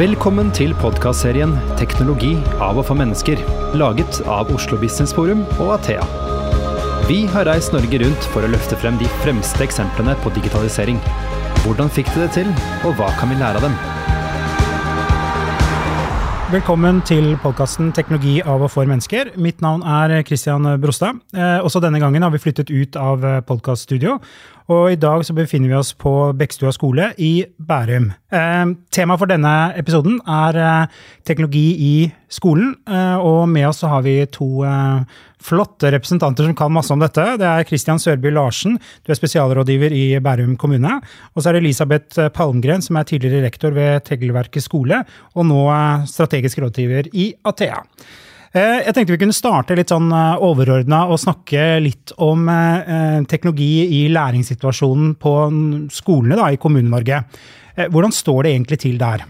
Velkommen til podkastserien 'Teknologi av og for mennesker', laget av Oslo Business Forum og Athea. Vi har reist Norge rundt for å løfte frem de fremste eksemplene på digitalisering. Hvordan fikk de det til, og hva kan vi lære av dem? Velkommen til podkasten 'Teknologi av og for mennesker'. Mitt navn er Christian Brostad. Eh, også denne gangen har vi flyttet ut av podkaststudio og i dag så befinner vi oss på Bekkstua skole i Bærum. Eh, Temaet for denne episoden er eh, teknologi i skolen, eh, og med oss så har vi to eh, flotte representanter som kan masse om dette. Det er Kristian Sørby Larsen, du er spesialrådgiver i Bærum kommune. Og så er det Elisabeth Palmgren, som er tidligere rektor ved Tegelverket skole, og nå strategisk rådgiver i Athea. Eh, jeg tenkte vi kunne starte litt sånn eh, overordna og snakke litt om eh, teknologi i læringssituasjonen på skolene da, i Kommune-Norge. Hvordan står det egentlig til der?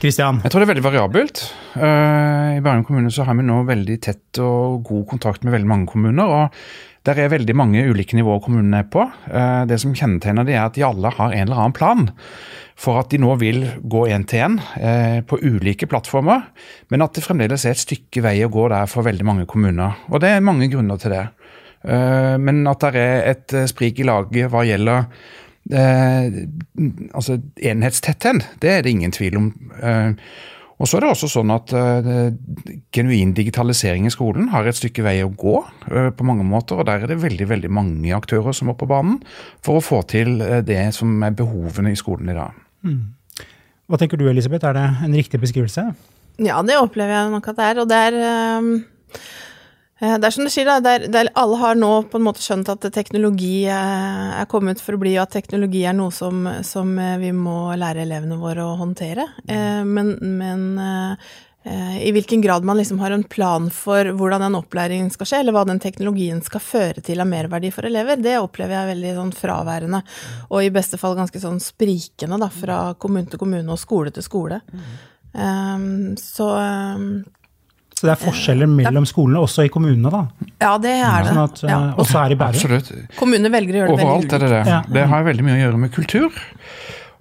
Kristian? Jeg tror det er veldig variabelt. I Bærum kommune så har vi nå veldig tett og god kontakt med veldig mange kommuner. og der er veldig mange ulike nivåer kommunene er på. Det som kjennetegner det er at de alle har en eller annen plan for at de nå vil gå én til én eh, på ulike plattformer, men at det fremdeles er et stykke vei å gå der for veldig mange kommuner. Og det er mange grunner til det. Eh, men at det er et eh, sprik i laget hva gjelder eh, altså enhetstetthet, det er det ingen tvil om. Eh, og så er det også sånn at eh, Genuin digitalisering i skolen har et stykke vei å gå uh, på mange måter. og Der er det veldig veldig mange aktører som er på banen for å få til uh, det som er behovene i skolen i dag. Mm. Hva tenker du Elisabeth, er det en riktig beskrivelse? Ja, det opplever jeg nok at det er. Og det er um, det er som du sier, da. Det er, det er, alle har nå på en måte skjønt at teknologi er kommet for å bli, og at teknologi er noe som, som vi må lære elevene våre å håndtere. Men, men Eh, i hvilken grad man liksom har en plan for hvordan den opplæringen skal skje, eller hva den teknologien skal føre til av merverdi for elever, det opplever jeg veldig sånn fraværende. Og i beste fall ganske sånn sprikende, da, fra kommune til kommune og skole til skole. Um, så um, så det er forskjeller mellom skolene, også i kommunene, da? Ja, det er det. Sånn at, ja. Også her i Bærum? Absolutt. Kommunene velger å gjøre det Overalt veldig Overalt er det det. Det har veldig mye å gjøre med kultur.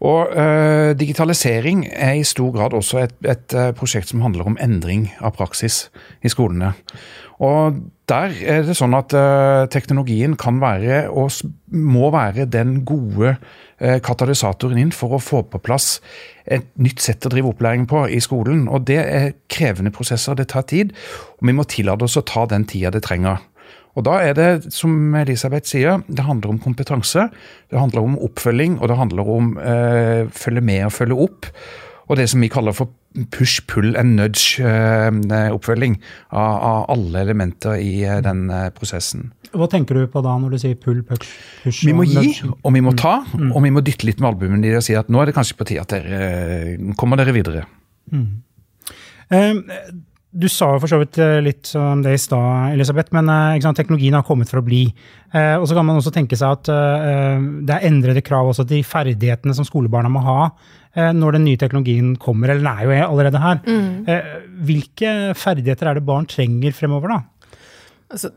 Og uh, Digitalisering er i stor grad også et, et uh, prosjekt som handler om endring av praksis i skolene. Og Der er det sånn at uh, teknologien kan være, og må være, den gode katalysatoren inn for å få på plass et nytt sett å drive opplæring på i skolen. Og Det er krevende prosesser, det tar tid. Og vi må tillate oss å ta den tida det trenger. Og Da er det, som Elisabeth sier, det handler om kompetanse, det handler om oppfølging, og det handler om uh, følge med og følge opp. Og det som vi kaller for push, pull and nudge-oppfølging eh, av, av, alle elementer i eh, den eh, prosessen. Hva tenker du på da når du sier pull, push, push Vi må gi, og vi må ta, mm. og vi må dytte litt med albumen i det og si at nå er det kanskje på tide at dere eh, kommer dere videre. Mm. Um, du sa jo for så vidt eh, litt om det i stad, Elisabeth, men eh, sant, teknologien har kommet for å bli. Eh, og så kan man også tenke seg at eh, det er endrede krav også til de ferdighetene som skolebarna må ha eh, når den nye teknologien kommer, eller den er jo allerede her. Mm. Eh, hvilke ferdigheter er det barn trenger fremover, da? Altså,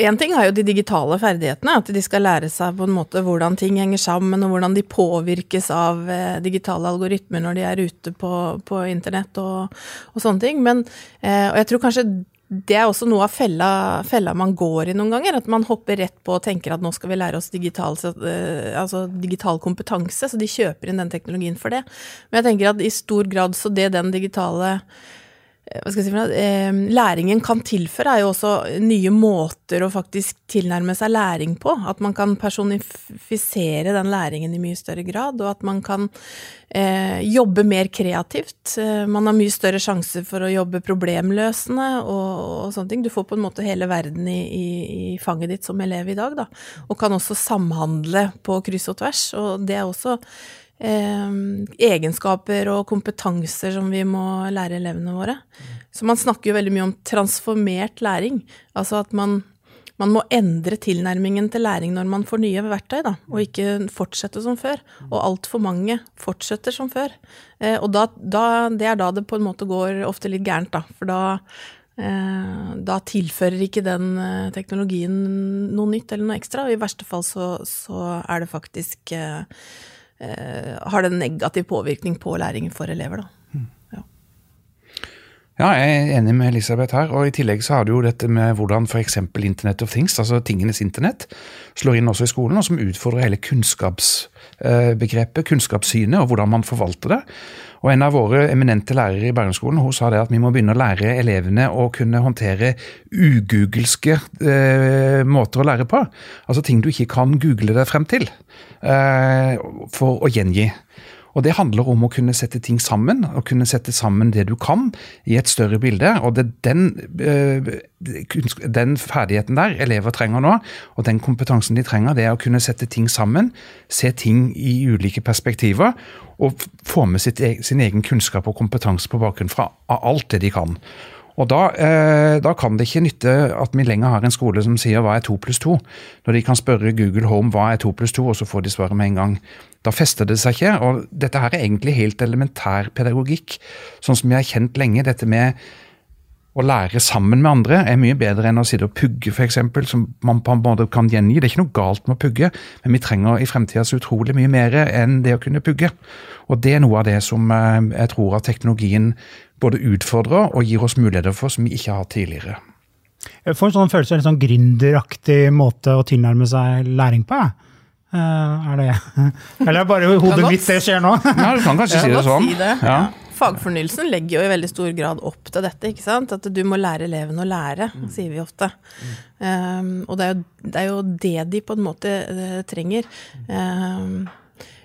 en ting er jo de digitale ferdighetene, at de skal lære seg på en måte hvordan ting henger sammen, og hvordan de påvirkes av eh, digitale algoritmer når de er ute på, på internett og, og, sånne ting. Men, eh, og jeg tror kanskje det er også noe av fella, fella, man går i noen ganger. At man hopper rett på og tenker at nå skal vi lære oss digital, eh, altså digital kompetanse, så de kjøper inn den teknologien for det. Men jeg tenker at i stor grad så det den digitale si noe, eh, Læringen kan tilføre, er jo også nye måter å faktisk tilnærme seg læring på. At man kan personifisere den læringen i mye større grad, og at man kan eh, jobbe mer kreativt. Eh, man har mye større sjanse for å jobbe problemløsende og, og sånne ting. Du får på en måte hele verden i, i, i, fanget ditt som elev i dag, da. Og kan også samhandle på kryss og tvers, og det er også egenskaper og kompetanser som vi må lære elevene våre. Så man snakker jo veldig mye om transformert læring. Altså at man, man må endre tilnærmingen til læring når man får nye verktøy, da, og ikke fortsette som før. Og altfor mange fortsetter som før. Eh, og da, da, det er da det på en måte går ofte litt gærent, da. For da eh, da tilfører ikke den eh, teknologien noe nytt eller noe ekstra, og i verste fall så, så er det faktisk har det negativ påvirkning på læringen for elever. da. Ja, jeg er enig med Elisabeth her. og I tillegg så har du jo dette med hvordan f.eks. Internet of Things, altså tingenes internett, slår inn også i skolen, og som utfordrer hele kunnskapsbegrepet, kunnskapssynet, og hvordan man forvalter det. Og En av våre eminente lærere i Bergensskolen hun sa det at vi må begynne å lære elevene å kunne håndtere ugoogelske eh, måter å lære på. Altså ting du ikke kan google deg frem til eh, for å gjengi. Og Det handler om å kunne sette ting sammen, og kunne sette sammen det du kan i et større bilde. og det er den, øh, den ferdigheten der elever trenger nå, og den kompetansen de trenger, det er å kunne sette ting sammen, se ting i ulike perspektiver, og få med sitt, e-, sin egen kunnskap og kompetanse på bakgrunn fra alt det de kan. Og da, eh, da, kan det ikke nytte at vi lenger har en skole som sier hva er to pluss to, når de kan spørre Google Home hva er to pluss to, og så får de svaret med en gang. Da fester det seg ikke. og Dette her er egentlig helt elementær pedagogikk, sånn som jeg har kjent lenge. Dette med å lære sammen med andre er mye bedre enn å sitte og pugge, f.eks., som man på en måte kan gjengi. Det er ikke noe galt med å pugge, men vi trenger i fremtida så utrolig mye mer enn det å kunne pugge. Og det er noe av det som eh, jeg tror at teknologien både utfordrer og gir oss muligheter for som vi ikke har hatt tidligere. Jeg får en sånn følelse av en sånn gründeraktig måte å tilnærme seg læring på. Uh, er det Eller er bare hodet mitt det skjer nå? ja, du kan kanskje si det sånn. Si det. Ja. Fagfornyelsen legger jo i veldig stor grad opp til dette. ikke sant? At du må lære elevene å lære, mm. sier vi ofte. Mm. Um, og det er, jo, det er, jo, det de på en måte uh, trenger. Um,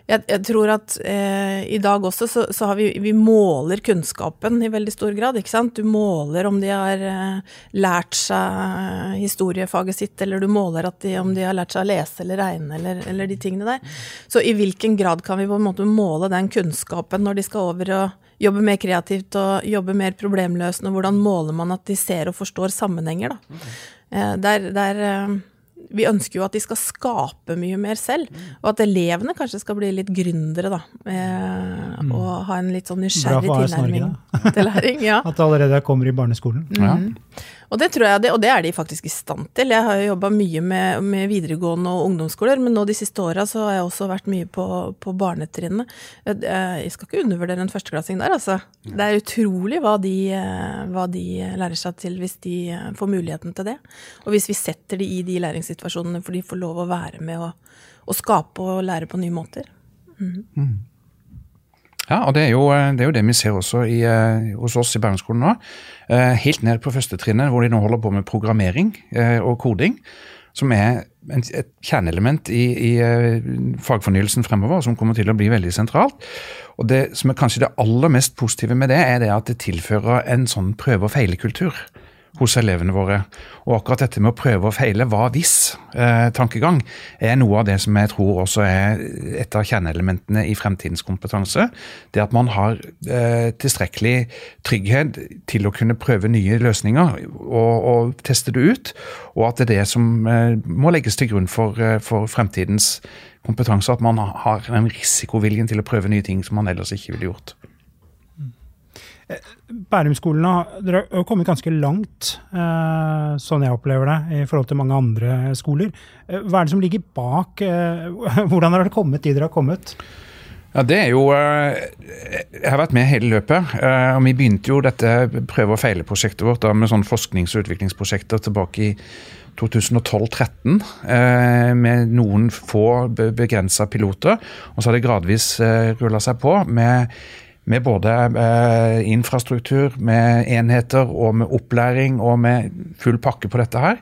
jeg, jeg, tror at eh, i dag også så, så, har vi Vi måler kunnskapen i veldig stor grad. ikke sant? Du måler om de har eh, lært seg historiefaget sitt, eller du måler de, om de har lært seg å lese eller regne, eller, eller, de tingene der. Så i hvilken grad kan vi på en måte måle den kunnskapen når de skal over og jobbe mer kreativt og jobbe mer problemløsende? Hvordan måler man at de ser og forstår sammenhenger, da? Eh, der, der eh, vi ønsker jo at de skal skape mye mer selv. Og at elevene kanskje skal bli litt gründere, da. Eh, mm. Og ha en litt sånn nysgjerrig tilnærming til læring. Ja. At det allerede kommer i barneskolen. Mm. Og det tror jeg, og det er de faktisk i stand til. Jeg har jo jobba mye med, med, videregående og ungdomsskoler, men nå de siste åra så har jeg også vært mye på, på barnetrinnet. Jeg skal ikke undervurdere en førsteklassing der, altså. Det er utrolig hva de, hva de, lærer seg til hvis de får muligheten til det. Og hvis vi setter de i de læringssituasjonene for de får lov å være med og, og skape og lære på nye måter. Mm. Mm. Ja, og det er, jo, det er jo det, vi ser også i, uh, hos oss i Bergenskolen nå. Uh, helt ned på førstetrinnet, hvor de nå holder på med programmering og koding. Som er et kjerneelement i, i fagfornyelsen fremover, som kommer til å bli veldig sentralt. Og Det som er kanskje det aller mest positive med det, er det at det tilfører en sånn prøve og feile-kultur hos elevene våre. Og akkurat dette med å prøve og feile, hva hvis-tankegang, eh, er noe av det som jeg tror også er et av kjerneelementene i fremtidens kompetanse. Det at man har eh, tilstrekkelig trygghet til å kunne prøve nye løsninger og, og, teste det ut. Og at det er det som eh, må legges til grunn for, eh, for fremtidens kompetanse. At man har den risikoviljen til å prøve nye ting som man ellers ikke ville gjort. Bærumskolen har kommet ganske langt, eh, sånn jeg opplever det, i forhold til mange andre skoler. Eh, hva er det som ligger bak? Eh, hvordan har dere kommet dit dere har kommet? Ja, det er jo Jeg har vært med hele løpet. og Vi begynte jo dette prøve og feile-prosjektet vårt da, med sånn forsknings- og utviklingsprosjekter tilbake i 2012-13 med noen få begrensa piloter. Og så har det gradvis rulla seg på med med både eh, infrastruktur, med enheter og med opplæring og med full pakke på dette her.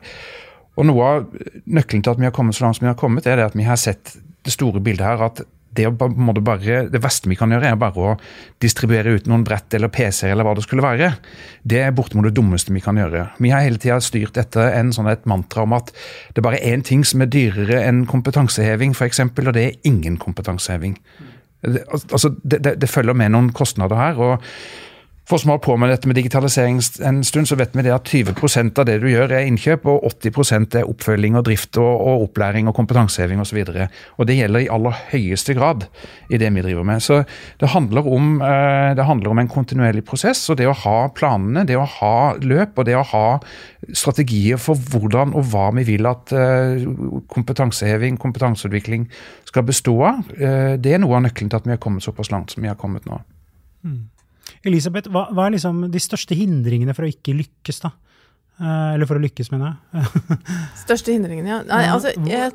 Og Noe av nøkkelen til at vi har kommet så langt som vi har kommet, er at vi har sett det store bildet her. at det, bare, det verste vi kan gjøre, er bare å distribuere ut noen brett eller PC-er eller hva det skulle være. Det er bortimot det dummeste vi kan gjøre. Vi har hele tida styrt etter en sånn et mantra om at det er bare én ting som er dyrere enn kompetanseheving, f.eks., og det er ingen kompetanseheving. Altså, det, det, det, følger med noen kostnader her. og For som har på med dette med digitalisering en stund, så vet vi det at 20% av det du gjør er innkjøp, og 80% er oppfølging og drift og, og opplæring og kompetanseheving osv. Og, så og det gjelder i aller høyeste grad i det vi driver med. Så det handler, om, eh, det handler om en kontinuerlig prosess, og det å ha planene, det å ha løp og det å ha strategier for hvordan og hva vi vil at eh, kompetanseheving, kompetanseutvikling skal bestå av, eh, det er noe av nøkkelen til at vi har kommet såpass langt som vi har kommet nå. Mm. Elisabeth, hva, hva, er liksom de største hindringene for å ikke lykkes, da? Eh, eller for å lykkes, mener jeg. Største hindringen, ja. Nei, altså, jeg,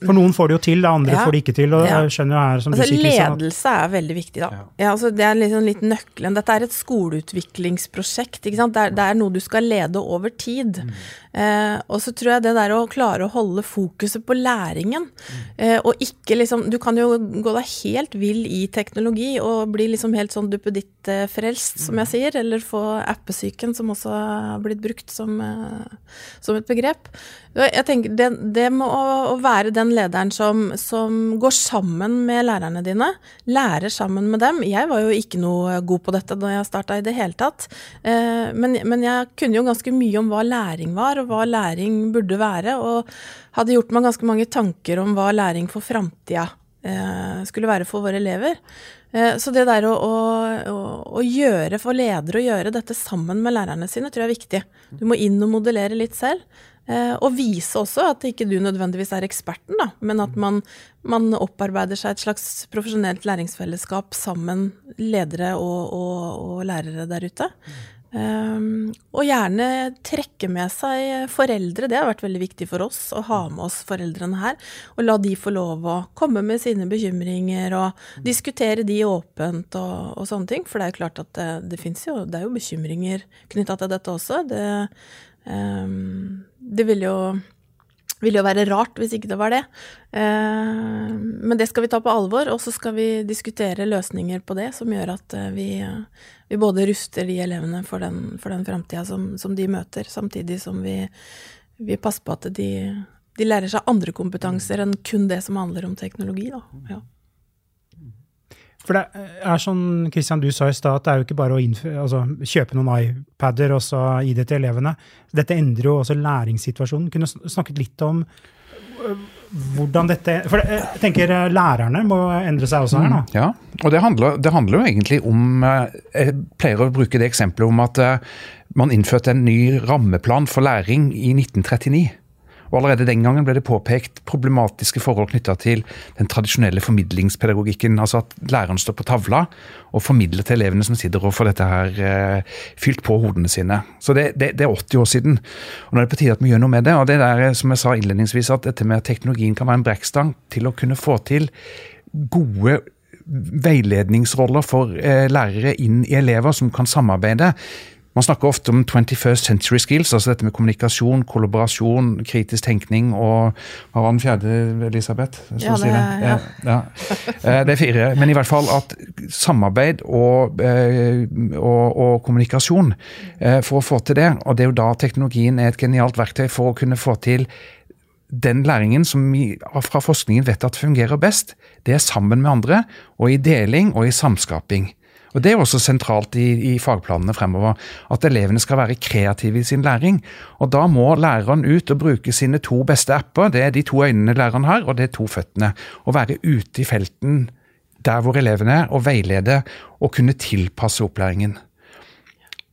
for noen får det jo til, andre ja, får det ikke til. og ja. jeg skjønner jo her, som altså, du sier, Ledelse er veldig viktig, da. Ja. ja altså, det er liksom litt nøkkelen. Dette er et skoleutviklingsprosjekt. ikke sant? Det er, det er noe du skal lede over tid. Mm. Eh, og så tror jeg det der å klare å holde fokuset på læringen, mm. eh, og ikke liksom Du kan jo gå deg helt vill i teknologi og bli liksom helt sånn duppeditt-frelst, som jeg mm. sier, eller få appesyken, som også har blitt brukt som Eh, som et begrep. Jeg tenker det, det med å, være den lederen som, som, går sammen med lærerne dine, lærer sammen med dem. Jeg var jo ikke noe god på dette da jeg starta i det hele tatt. Eh, men, men, jeg kunne jo ganske mye om hva læring var, og hva læring burde være. Og hadde gjort meg ganske mange tanker om hva læring for framtida skulle være for våre elever. Eh, så det der å, å, å, gjøre for ledere å gjøre dette sammen med lærerne sine, tror jeg er viktig. Du må inn og modellere litt selv. Eh, og vise også at ikke du nødvendigvis er eksperten, da, men at man, man opparbeider seg et slags profesjonelt læringsfellesskap sammen, ledere og, og, og lærere der ute. Um, og gjerne trekke med seg foreldre. Det har vært veldig viktig for oss å ha med oss foreldrene her. Og la de få lov å komme med sine bekymringer og diskutere de åpent og, og sånne ting. For det er jo klart at det, det fins jo Det er jo bekymringer knytta til dette også. Det, um, det vil jo ville jo være rart hvis ikke det var det. Uh, men det skal vi ta på alvor, og så skal vi diskutere løsninger på det som gjør at uh, vi uh, vi både ruster de elevene for den, for den framtida som, som, de møter, samtidig som vi, vi passer på at de, de, lærer seg andre kompetanser enn kun det som handler om teknologi. Da. Ja. For det er sånn, Kristian, du sa i stad, at det er jo ikke bare å altså, kjøpe noen iPader og så gi det til elevene. Dette endrer jo også læringssituasjonen. Kunne snakket litt om hvordan dette For jeg tenker eh, lærerne må endre seg også her nå. Mm, ja, og det handler, det handler, jo egentlig om eh, Jeg pleier å bruke det eksempelet om at eh, man innførte en ny rammeplan for læring i 1939. Og Allerede den gangen ble det påpekt problematiske forhold knytta til den tradisjonelle formidlingspedagogikken. Altså at læreren står på tavla og formidler til elevene som sitter og får dette her eh, fylt på hodene sine. Så det, det, det, er 80 år siden. Og Nå er det på tide at vi gjør noe med det. og det der som jeg sa innledningsvis, at dette med teknologien kan være en brekkstang til å kunne få til gode veiledningsroller for eh, lærere inn i elever som kan samarbeide. Man snakker ofte om 21st century skills, altså dette med kommunikasjon, kollaborasjon, kritisk tenkning og Hva var den fjerde, Elisabeth? Ja det, ja. Ja, eh, det, er fire. Men i hvert fall at samarbeid og, eh, og, og, kommunikasjon eh, for å få til det, og det er jo da teknologien er et genialt verktøy for å kunne få til den læringen som vi fra forskningen vet at fungerer best, det er sammen med andre, og i deling og i samskaping. Og Det er jo også sentralt i, i, fagplanene fremover, at elevene skal være kreative i sin læring. Og Da må læreren ut og bruke sine to beste apper. Det er de to øynene læreren har, og det er to føttene. Å være ute i felten der hvor elevene er, og veilede og kunne tilpasse opplæringen.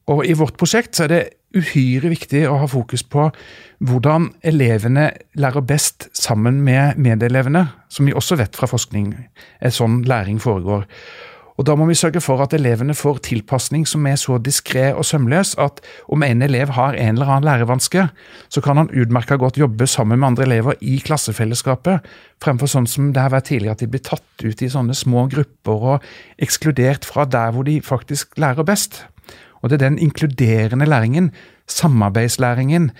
Og I vårt prosjekt så er det uhyre viktig å ha fokus på hvordan elevene lærer best sammen med medelevene, som vi også vet fra forskning er sånn læring foregår. Og Da må vi sørge for at elevene får tilpasning som er så diskré og sømløs at om en elev har en eller annen lærevanske, så kan han utmerka godt jobbe sammen med andre elever i klassefellesskapet, fremfor sånn som det har vært tidligere, at de blir tatt ut i sånne små grupper og ekskludert fra der hvor de faktisk lærer best. Og Det er den inkluderende læringen, samarbeidslæringen,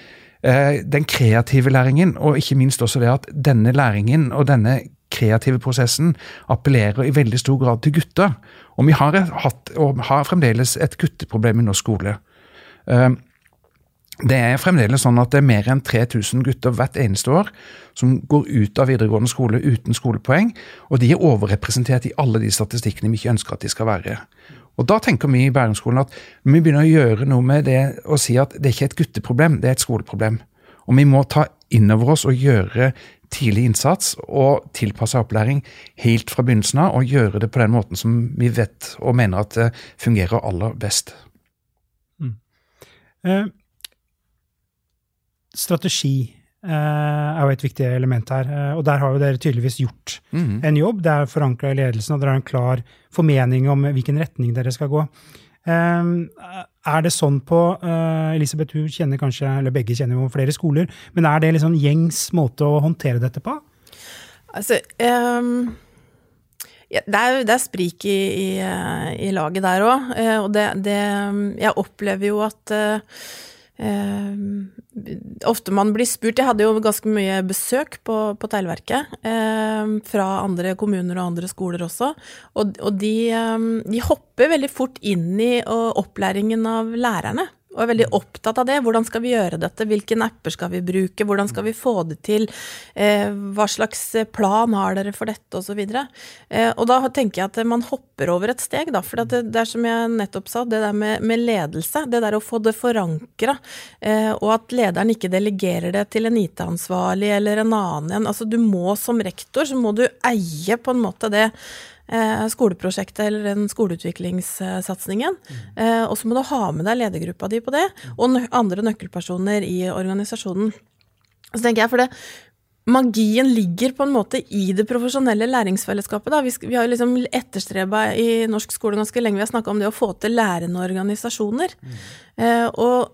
eh, den kreative læringen, og ikke minst også det at denne læringen og denne kreative prosessen appellerer i veldig stor grad til gutter. Og vi har hatt, og har fremdeles et gutteproblem i norsk skole. Ehm, det er fremdeles sånn at det er mer enn 3000 gutter hvert eneste år som går ut av videregående skole uten skolepoeng, og de er overrepresentert i alle de statistikkene vi ikke ønsker at de skal være. Og Da tenker vi i Bærumsskolen at vi begynner å gjøre noe med det og si at det er ikke et gutteproblem, det er et skoleproblem. Og vi må ta inn over oss og gjøre tidlig innsats og tilpassa opplæring helt fra begynnelsen av, og gjøre det på den måten som vi vet og mener at det fungerer aller best. Mm. Eh, strategi eh, er jo et viktig element her. Eh, og der har jo dere tydeligvis gjort mm. en jobb. Det er forankra i ledelsen, og dere har en klar formening om hvilken retning dere skal gå. Eh, er det sånn på Elisabeth, du kjenner kanskje, eller begge kjenner jo flere skoler, men er det liksom gjengs måte å håndtere dette på? Altså, um ja, det, er, det er sprik i, i, i, laget der òg. Og det, det, Jeg opplever jo at Eh, ofte man blir spurt Jeg hadde jo ganske mye besøk på, på Teglverket eh, fra andre kommuner og andre skoler også. Og, og de, eh, de, hopper veldig fort inn i opplæringen av lærerne og er veldig opptatt av det. Hvordan skal vi gjøre dette? Hvilke apper skal vi bruke? Hvordan skal vi få det til? Eh, hva slags plan har dere for dette. Og, så eh, og da tenker jeg at man hopper over et steg, da. For det, det er som jeg nettopp sa, det der med, med ledelse. Det der å få det forankra. Eh, og at lederen ikke delegerer det til en IT-ansvarlig eller en annen en. Altså du må som rektor, så må du eie på en måte det Eh, skoleprosjektet eller den skoleutviklingssatsingen. Mm. Og så må du ha med deg ledergruppa di på det, og andre nøkkelpersoner i organisasjonen. Så tenker jeg, for det, Magien ligger på en måte i det profesjonelle læringsfellesskapet. Da. Vi, vi har liksom etterstreba i norsk skole ganske lenge. Vi har snakka om det å få til lærende organisasjoner. Mm. Eh, og eh,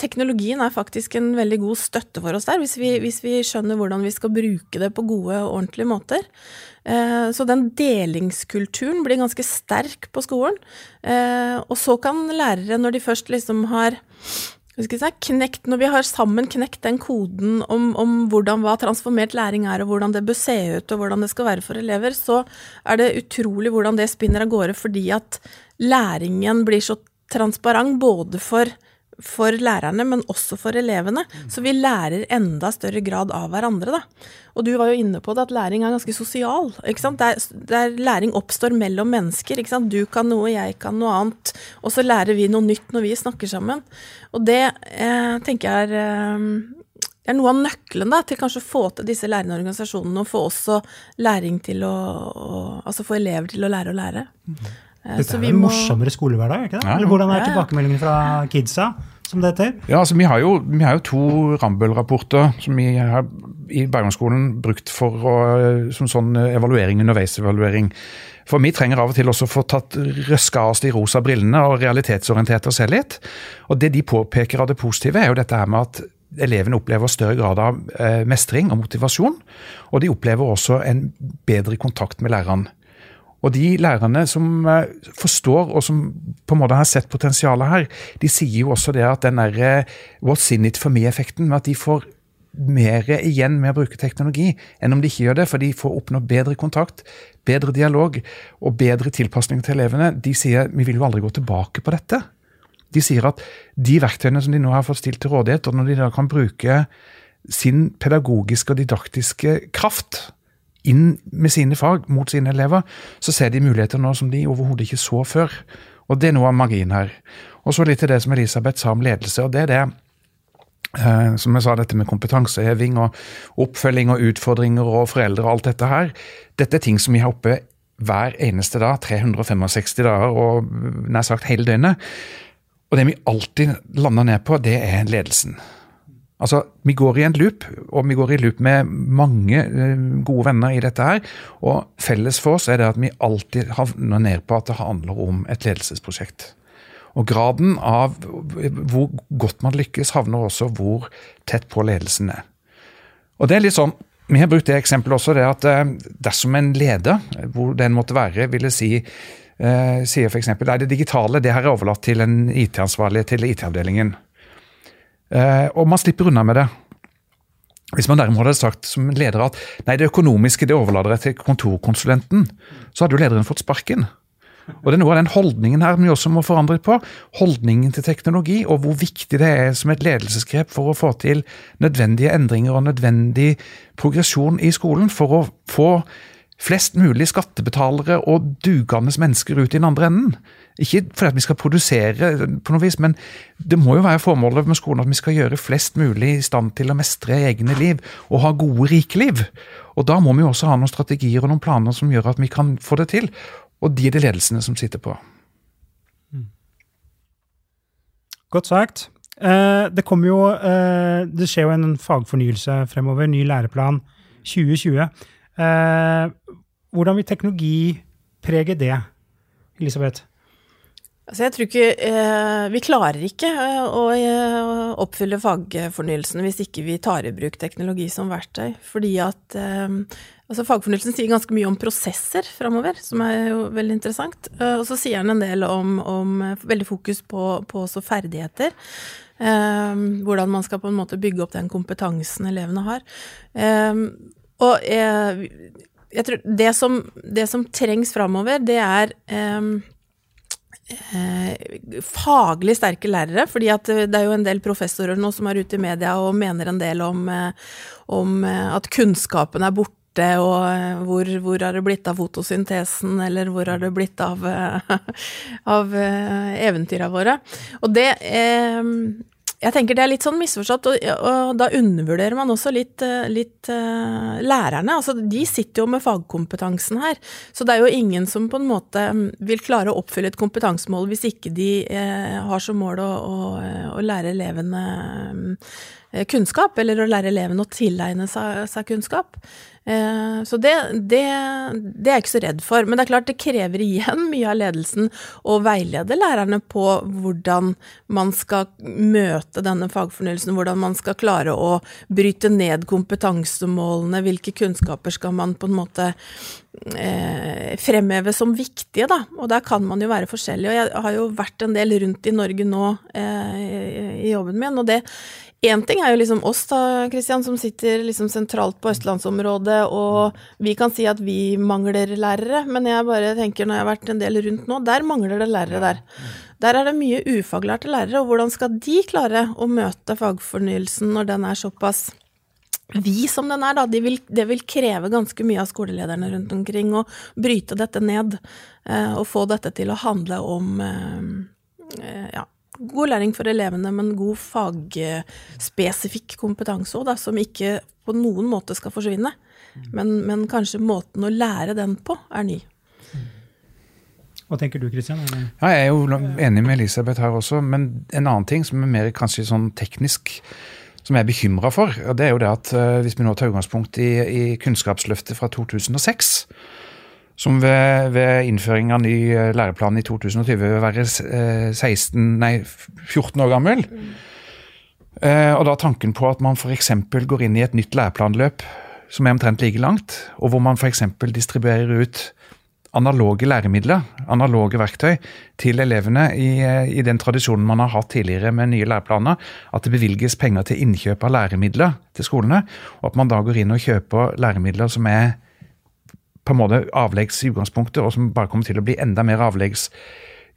teknologien er faktisk en veldig god støtte for oss der, hvis vi, hvis vi, skjønner hvordan vi skal bruke det på gode og ordentlige måter. Eh, så den delingskulturen blir ganske sterk på skolen. Eh, og så kan lærere, når de først liksom har knekt, Når vi har sammen knekt den koden om, om, hvordan hva transformert læring er, og hvordan det bør se ut, og hvordan det skal være for elever, så er det utrolig hvordan det spinner av gårde, fordi at læringen blir så transparent både for for lærerne, men også for elevene. Så vi lærer enda større grad av hverandre, da. Og du var jo inne på det, at læring er ganske sosial. ikke sant? Der, der læring oppstår mellom mennesker. ikke sant? Du kan noe, jeg kan noe annet. Og så lærer vi noe nytt når vi snakker sammen. Og det eh, tenker jeg er eh, er noe av nøkkelen da, til kanskje å få til disse lærende organisasjonene, og få også læring til å, å Altså få elever til å lære å lære. Mm Dette er en må... morsommere skolehverdag? ikke det? Ja. Eller Hvordan er tilbakemeldingen fra kidsa? som det heter? Ja, altså Vi har jo, vi har jo to Rambøll-rapporter som vi har i Bergensskolen brukt for å, som sånn evaluering, underveisevaluering. For vi trenger av og til også å få tatt røska av oss de rosa brillene og realitetsorientert oss selv litt. Og Det de påpeker av det positive, er jo dette her med at elevene opplever større grad av eh, mestring og motivasjon. Og de opplever også en bedre kontakt med læreren. Og de lærerne som eh, forstår og som på en måte har sett potensialet her, de sier jo også det at den der eh, what's in it for me-effekten, med at de får mer igjen med å bruke teknologi enn om de ikke gjør det, for de får oppnå bedre kontakt, bedre dialog og bedre tilpasning til elevene. De sier vi vil jo aldri gå tilbake på dette. De sier at de verktøyene som de nå har fått stilt til rådighet, og når de da kan bruke sin pedagogiske og didaktiske kraft inn med sine fag mot sine elever, så ser de muligheter nå som de overhodet ikke så før. Og Det er noe av magien her. Og så litt til det som Elisabeth sa om ledelse. og det er det eh, som jeg sa, dette med kompetanseheving og oppfølging og utfordringer og foreldre og alt dette her. Dette er ting som vi har oppe hver eneste dag, 365 dager og nær sagt hele døgnet. Og det vi alltid lander ned på, det er ledelsen. Altså, Vi går i en loop, og vi går i loop med mange uh, gode venner i dette. her, og Felles for oss er det at vi alltid havner ned på at det handler om et ledelsesprosjekt. Og Graden av hvor godt man lykkes, havner også hvor tett på ledelsen er. Og det er litt sånn, Vi har brukt det eksempelet også, det at uh, dersom en leder, hvor den måtte være, ville si uh, sier f.eks. at det digitale det her er overlatt til en IT-ansvarlig til IT-avdelingen. Eh, og man slipper unna med det. Hvis man derimot hadde sagt som leder at nei, det økonomiske det overlater jeg til kontorkonsulenten, så hadde jo lederen fått sparken. Og det er noe av den holdningen her vi også må forandre på. Holdningen til teknologi, og hvor viktig det er som et ledelsesgrep for å få til nødvendige endringer og nødvendig progresjon i skolen for å få flest mulig skattebetalere og dugende mennesker ut i den andre enden. Ikke fordi vi skal produsere, på noe vis, men det må jo være formålet med skolen at vi skal gjøre flest mulig i stand til å mestre egne liv og ha gode, rike liv. Og Da må vi også ha noen strategier og noen planer som gjør at vi kan få det til. Og de er det ledelsene som sitter på. Godt sagt. Eh, det kommer jo eh, Det skjer jo en fagfornyelse fremover. Ny læreplan 2020. Eh, hvordan vil teknologi prege det, Elisabeth? Altså jeg tror ikke eh, Vi klarer ikke eh, å oppfylle fagfornyelsen hvis ikke vi tar i bruk teknologi som verktøy. Fordi at altså Fagfornyelsen sier ganske mye om prosesser framover, som er jo veldig interessant. Og så sier den en del om, om veldig fokus på, på også ferdigheter. Hvordan man skal på en måte bygge opp den kompetansen elevene har. Og jeg tror det som, det som trengs framover, det er Eh, faglig sterke lærere, fordi det er jo en del professorer nå som er ute i media og mener en del om, eh, om eh, at kunnskapen er borte, og hvor, hvor har det blitt av fotosyntesen, eller hvor har det blitt av, av eventyra våre. Og det jeg tenker det er litt sånn misforstått, og, og da undervurderer man også litt, eh, litt uh, lærerne. Altså, de sitter jo med fagkompetansen her, så det er jo ingen som på en måte mm, vil klare å oppfylle et kompetansemål hvis ikke de uh, har som mål å, å, å lære elevene um, kunnskap, eller å lære elevene å tilegne seg, seg kunnskap. Eh, så det, det, det, er jeg ikke så redd for. Men det er klart det krever igjen mye av ledelsen å veilede lærerne på hvordan man skal møte denne fagfornyelsen, hvordan man skal klare å bryte ned kompetansemålene, hvilke kunnskaper skal man på en måte eh, fremheve som viktige, da. Og der kan man jo være forskjellig. Og jeg har jo vært en del rundt i Norge nå eh, i jobben min, og det Én ting er jo liksom oss da, Kristian, som sitter liksom sentralt på østlandsområdet, og vi kan si at vi mangler lærere, men jeg bare tenker når jeg har vært en del rundt nå, der mangler det lærere der. Der er det mye ufaglærte lærere, og hvordan skal de klare å møte fagfornyelsen når den er såpass vi som den er, da, de vil, det vil kreve ganske mye av skolelederne rundt omkring å bryte dette ned eh, og få dette til å handle om eh, eh ja, god læring for elevene, men god fagspesifikk kompetanse òg, som ikke på noen måte skal forsvinne. Men, men, kanskje måten å lære den på er ny. Hva tenker du, Kristian? Ja, jeg er jo enig med Elisabeth her også, men en annen ting som er mer kanskje sånn teknisk, som jeg er bekymra for, det er jo det at uh, hvis vi nå tar utgangspunkt i, i Kunnskapsløftet fra 2006, som ved, ved, innføring av ny eh, læreplan i 2020 vil være 16, eh, nei, 14 år gammel. Mm. og da tanken på at man f.eks. går inn i et nytt læreplanløp som er omtrent like langt, og hvor man f.eks. distribuerer ut analoge læremidler, analoge verktøy, til elevene i, i, den tradisjonen man har hatt tidligere med nye læreplaner. At det bevilges penger til innkjøp av læremidler til skolene, og at man da går inn og kjøper læremidler som er på en måte avleggs i utgangspunktet, og som bare kommer til å bli enda mer avleggs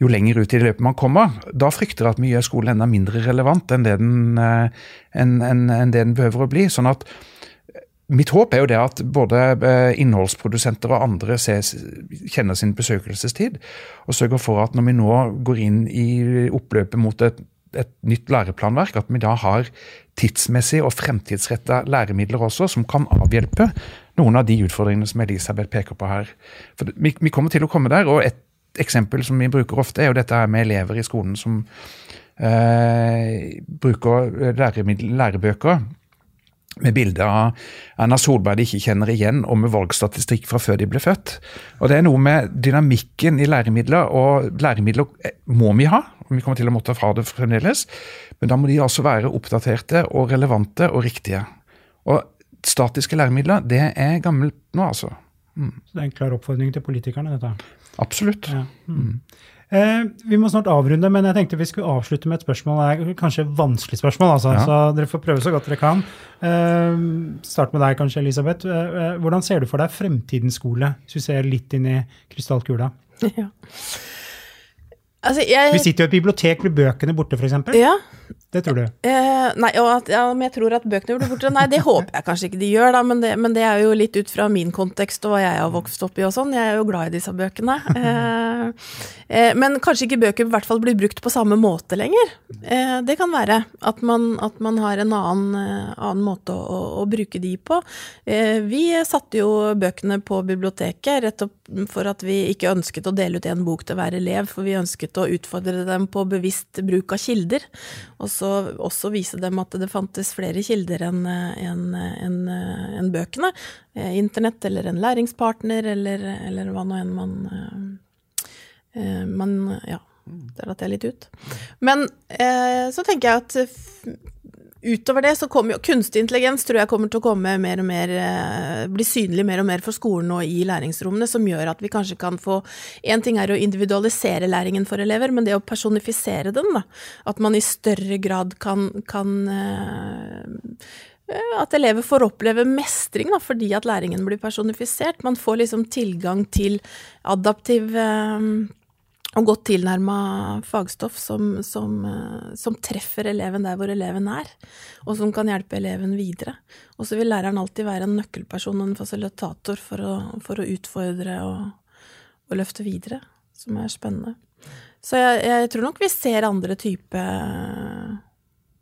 jo lenger ut i løpet man kommer. Da frykter jeg at vi gjør skolen enda mindre relevant enn det den, eh, enn, enn, enn det den behøver å bli. sånn at eh, Mitt håp er jo det at både eh, innholdsprodusenter og andre ses, kjenner sin besøkelsestid, og sørger for at når vi nå går inn i oppløpet mot et, et nytt læreplanverk, at vi da har tidsmessig og fremtidsretta læremidler også, som kan avhjelpe noen av de utfordringene som Elisabeth peker på her. For vi, vi kommer til å komme der, og et eksempel som vi bruker ofte, er jo dette her med elever i skolen som eh, bruker lærebøker med bilde av Erna Solberg de ikke kjenner igjen, og med valgstatistikk fra før de ble født. Og Det er noe med dynamikken i læremidler, og læremidler eh, må vi ha. og Vi kommer til å måtte ha det fremdeles, men da må de altså være oppdaterte og relevante og riktige. Og statiske læremidler, det er gammelt nå, altså. Mm. Så det er en klar oppfordring til politikerne, dette? Absolutt. Ja. Mm. Eh, vi må snart avrunde, men jeg tenkte vi skulle avslutte med et spørsmål. Det er kanskje et vanskelig spørsmål, altså, ja. så dere får prøve så godt dere kan. Eh, start med deg kanskje, Elisabeth. Eh, eh hvordan ser du for deg fremtidens skole, hvis du ser litt inn i krystallkula? Ja. Altså, jeg Vi sitter jo i et bibliotek, med bøkene borte, f.eks.? Ja. Det tror du? Eh, nei, at, ja, men jeg tror at bøkene blir borte? Nei, det håper jeg kanskje ikke de gjør, da, men det, men det er jo litt ut fra min kontekst og hva jeg har vokst opp i og sånn. Jeg er jo glad i disse bøkene. Eh, eh, men kanskje ikke bøker i hvert fall blir brukt på samme måte lenger. Eh, det kan være at man, at man har en annen, eh, annen måte å, å, bruke de på. Eh, vi satte jo bøkene på biblioteket rett opp for at vi ikke ønsket å dele ut en bok til hver elev, for vi ønsket å utfordre dem på bevisst bruk av kilder. Og så også vise dem at det fantes flere kilder enn en, en, en bøkene. Eh, internett eller en læringspartner eller, eller hva nå enn man, Men man Ja, der datt jeg litt ut. Men eh, så tenker jeg at utover det så kommer jo kunstig intelligens tror jeg kommer til å komme mer og mer eh, bli synlig mer og mer for skolen og i læringsrommene, som gjør at vi kanskje kan få Én ting er å individualisere læringen for elever, men det å personifisere den, da. At man i større grad kan, kan eh, at elever får oppleve mestring da, fordi at læringen blir personifisert. Man får liksom tilgang til adaptiv eh, og godt tilnærma fagstoff som, som, eh, som, treffer eleven der hvor eleven er, og som kan hjelpe eleven videre. Og så vil læreren alltid være en nøkkelperson en fasilitator for å, for å utfordre og, og, løfte videre, som er spennende. Så jeg, jeg tror nok vi ser andre type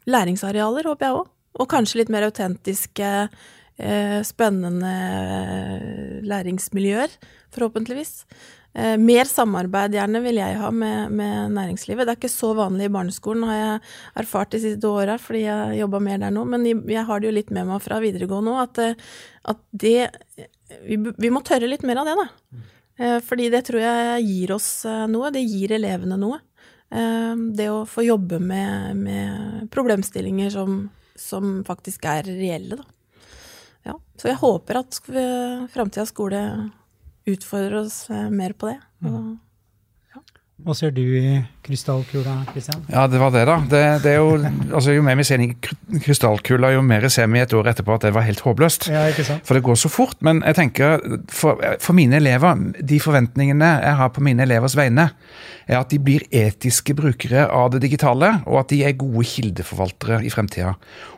læringsarealer, håper jeg òg. Og kanskje litt mer autentiske, eh, spennende læringsmiljøer, forhåpentligvis. Eh, mer samarbeid gjerne vil jeg ha med, med, næringslivet. Det er ikke så vanlig i barneskolen, har jeg erfart de siste åra fordi jeg jobba mer der nå. Men jeg har det jo litt med meg fra videregående òg, at, eh, at, det vi, vi, må tørre litt mer av det, da. Eh, fordi det tror jeg gir oss noe. Det gir elevene noe. Det å få jobbe med, med problemstillinger som, som, faktisk er reelle, da. Ja, så jeg håper at framtidas skole utfordre oss eh, mer på det. Og, ja. Hva ser du i krystallkula, Kristian? Ja, det var det, da. Det, det er jo, altså, jo mer vi ser i krystallkula, jo mer ser vi et år etterpå at det var helt håpløst. Ja, ikke sant? For det går så fort. Men jeg tenker, for, for mine elever, de forventningene jeg har på mine elevers vegne, er at de blir etiske brukere av det digitale, og at de er gode kildeforvaltere i fremtida.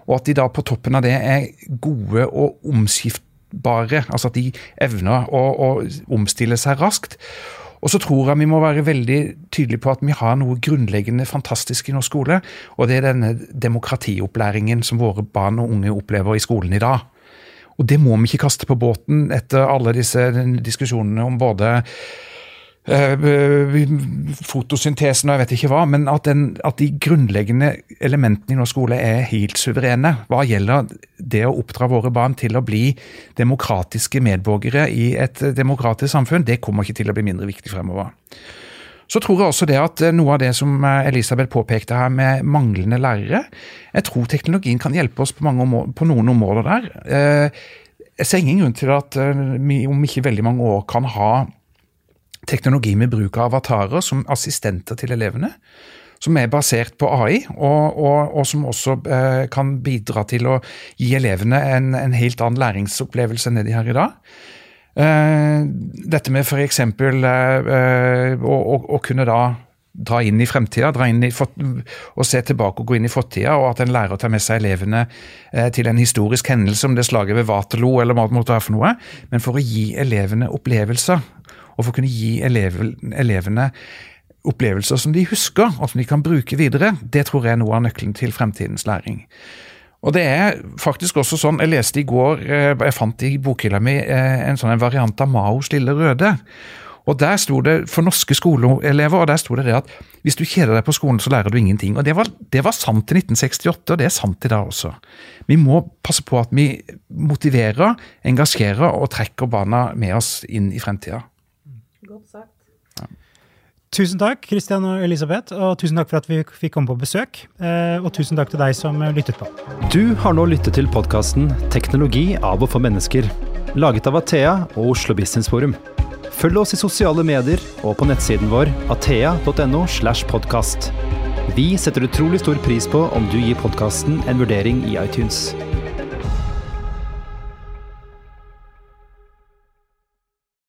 Og at de da på toppen av det er gode og omskift bare, altså at de evner å, å omstille seg raskt. Og så tror jeg vi må være veldig tydelige på at vi har noe grunnleggende fantastisk i norsk skole, og det er denne demokratiopplæringen som våre barn og unge opplever i skolen i dag. Og det må vi ikke kaste på båten etter alle disse diskusjonene om både fotosyntesen og jeg vet ikke hva, men at, den, at, de grunnleggende elementene i norsk skole er helt suverene hva gjelder det å oppdra våre barn til å bli demokratiske medborgere i et demokratisk samfunn, det kommer ikke til å bli mindre viktig fremover. Så tror jeg også det at noe av det som Elisabeth påpekte her med manglende lærere Jeg tror teknologien kan hjelpe oss på, områder, på noen områder der. Eh, jeg ser ingen grunn til at eh, vi om ikke veldig mange år kan ha teknologi med bruk av avatarer som assistenter til elevene. Som er basert på AI, og, og, og som også eh, kan bidra til å gi elevene en, en, helt annen læringsopplevelse enn det de har i dag. Eh, dette med f.eks. Eh, å, å, kunne da dra inn i fremtida, dra inn i, og se tilbake og gå inn i fortida, og at en lærer tar med seg elevene eh, til en historisk hendelse, om det slaget ved Waterloo eller hva det måtte være for noe, men for å gi elevene opplevelser og for å kunne gi elevene opplevelser som de husker, og som de kan bruke videre, det tror jeg er noe av nøkkelen til fremtidens læring. Og det er faktisk også sånn, Jeg leste i går, eh, jeg fant i bokhylla mi eh, en sånn variant av Maos Lille Røde. Og Der sto det for norske skoleelever og der sto det det at hvis du kjeder deg på skolen, så lærer du ingenting. Og Det var, det var sant i 1968, og det er sant i dag også. Vi må passe på at vi motiverer, engasjerer og trekker barna med oss inn i fremtida. Godt sagt. Ja. Tusen takk, Kristian og Elisabeth, og tusen takk for at vi fikk komme på besøk. Eh, og tusen takk til deg som lyttet på. Du har nå lyttet til podkasten 'Teknologi av og for mennesker', laget av Athea og Oslo Business Forum. Følg oss i sosiale medier og på nettsiden vår athea.no. slash podcast. Vi setter utrolig stor pris på om du gir podkasten en vurdering i iTunes.